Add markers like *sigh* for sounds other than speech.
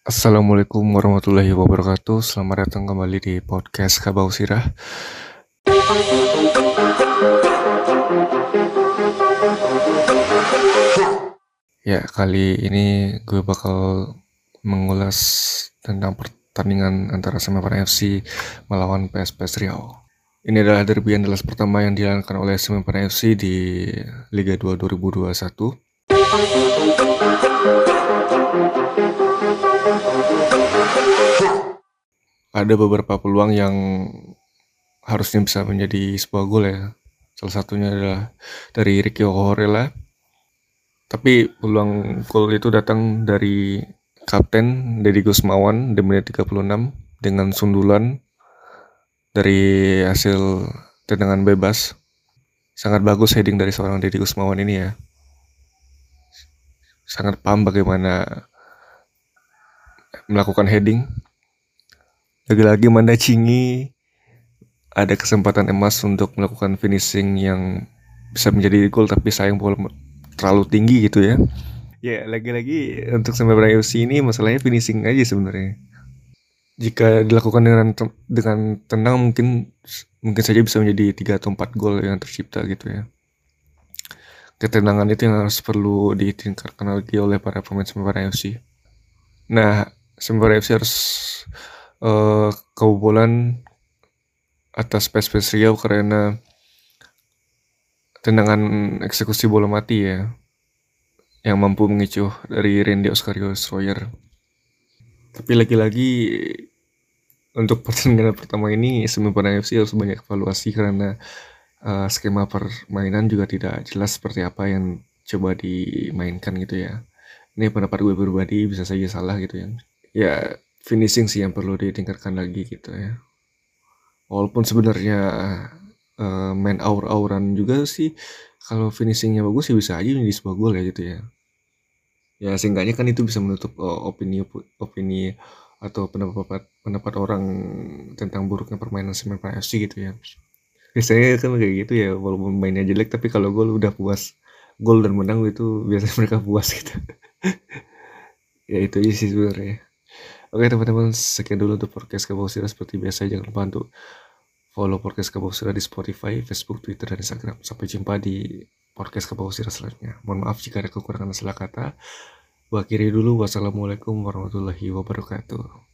Assalamualaikum warahmatullahi wabarakatuh. Selamat datang kembali di podcast Kabau Sirah. Ya, kali ini gue bakal mengulas tentang pertandingan antara Semarang FC melawan PSPS Riau. Ini adalah derby Andalas pertama yang dilakukan oleh Semarang FC di Liga 2 2021. Ada beberapa peluang yang harusnya bisa menjadi sebuah gol ya. Salah satunya adalah dari Ricky Horela. Tapi peluang gol itu datang dari Kapten Deddy Gusmawan di menit 36 dengan sundulan dari hasil tendangan bebas. Sangat bagus heading dari seorang Deddy Gusmawan ini ya. Sangat paham bagaimana melakukan heading. Lagi-lagi Manda Cingi ada kesempatan emas untuk melakukan finishing yang bisa menjadi gol tapi sayang bola terlalu tinggi gitu ya. Ya lagi-lagi untuk Semarang FC ini masalahnya finishing aja sebenarnya. Jika dilakukan dengan dengan tenang mungkin mungkin saja bisa menjadi tiga atau empat gol yang tercipta gitu ya. Ketenangan itu yang harus perlu ditingkatkan lagi oleh para pemain Semarang FC. Nah, Semarang FC harus uh, kebobolan atas PSPS Riau karena tendangan eksekusi bola mati ya yang mampu mengicu dari Randy Oscarius Royer. Tapi lagi-lagi untuk pertandingan pertama ini Semarang FC harus banyak evaluasi karena uh, skema permainan juga tidak jelas seperti apa yang coba dimainkan gitu ya. Ini pendapat gue pribadi bisa saja salah gitu ya. Ya finishing sih yang perlu ditingkatkan lagi gitu ya. Walaupun sebenarnya uh, main aur-auran juga sih kalau finishingnya bagus sih bisa aja di sebuah gol ya gitu ya. Ya seenggaknya kan itu bisa menutup uh, opini opini atau pendapat pendapat orang tentang buruknya permainan semen FC gitu ya. Biasanya kan kayak gitu ya walaupun mainnya jelek tapi kalau gol udah puas gol dan menang itu biasanya *laughs* mereka puas gitu. *laughs* Ya itu aja sih sebenarnya Oke teman-teman, sekian dulu untuk podcast Kabau Seperti biasa, jangan lupa untuk follow podcast Kabau di Spotify, Facebook, Twitter, dan Instagram. Sampai jumpa di podcast Kabau selanjutnya. Mohon maaf jika ada kekurangan salah kata. Gua akhiri dulu. Wassalamualaikum warahmatullahi wabarakatuh.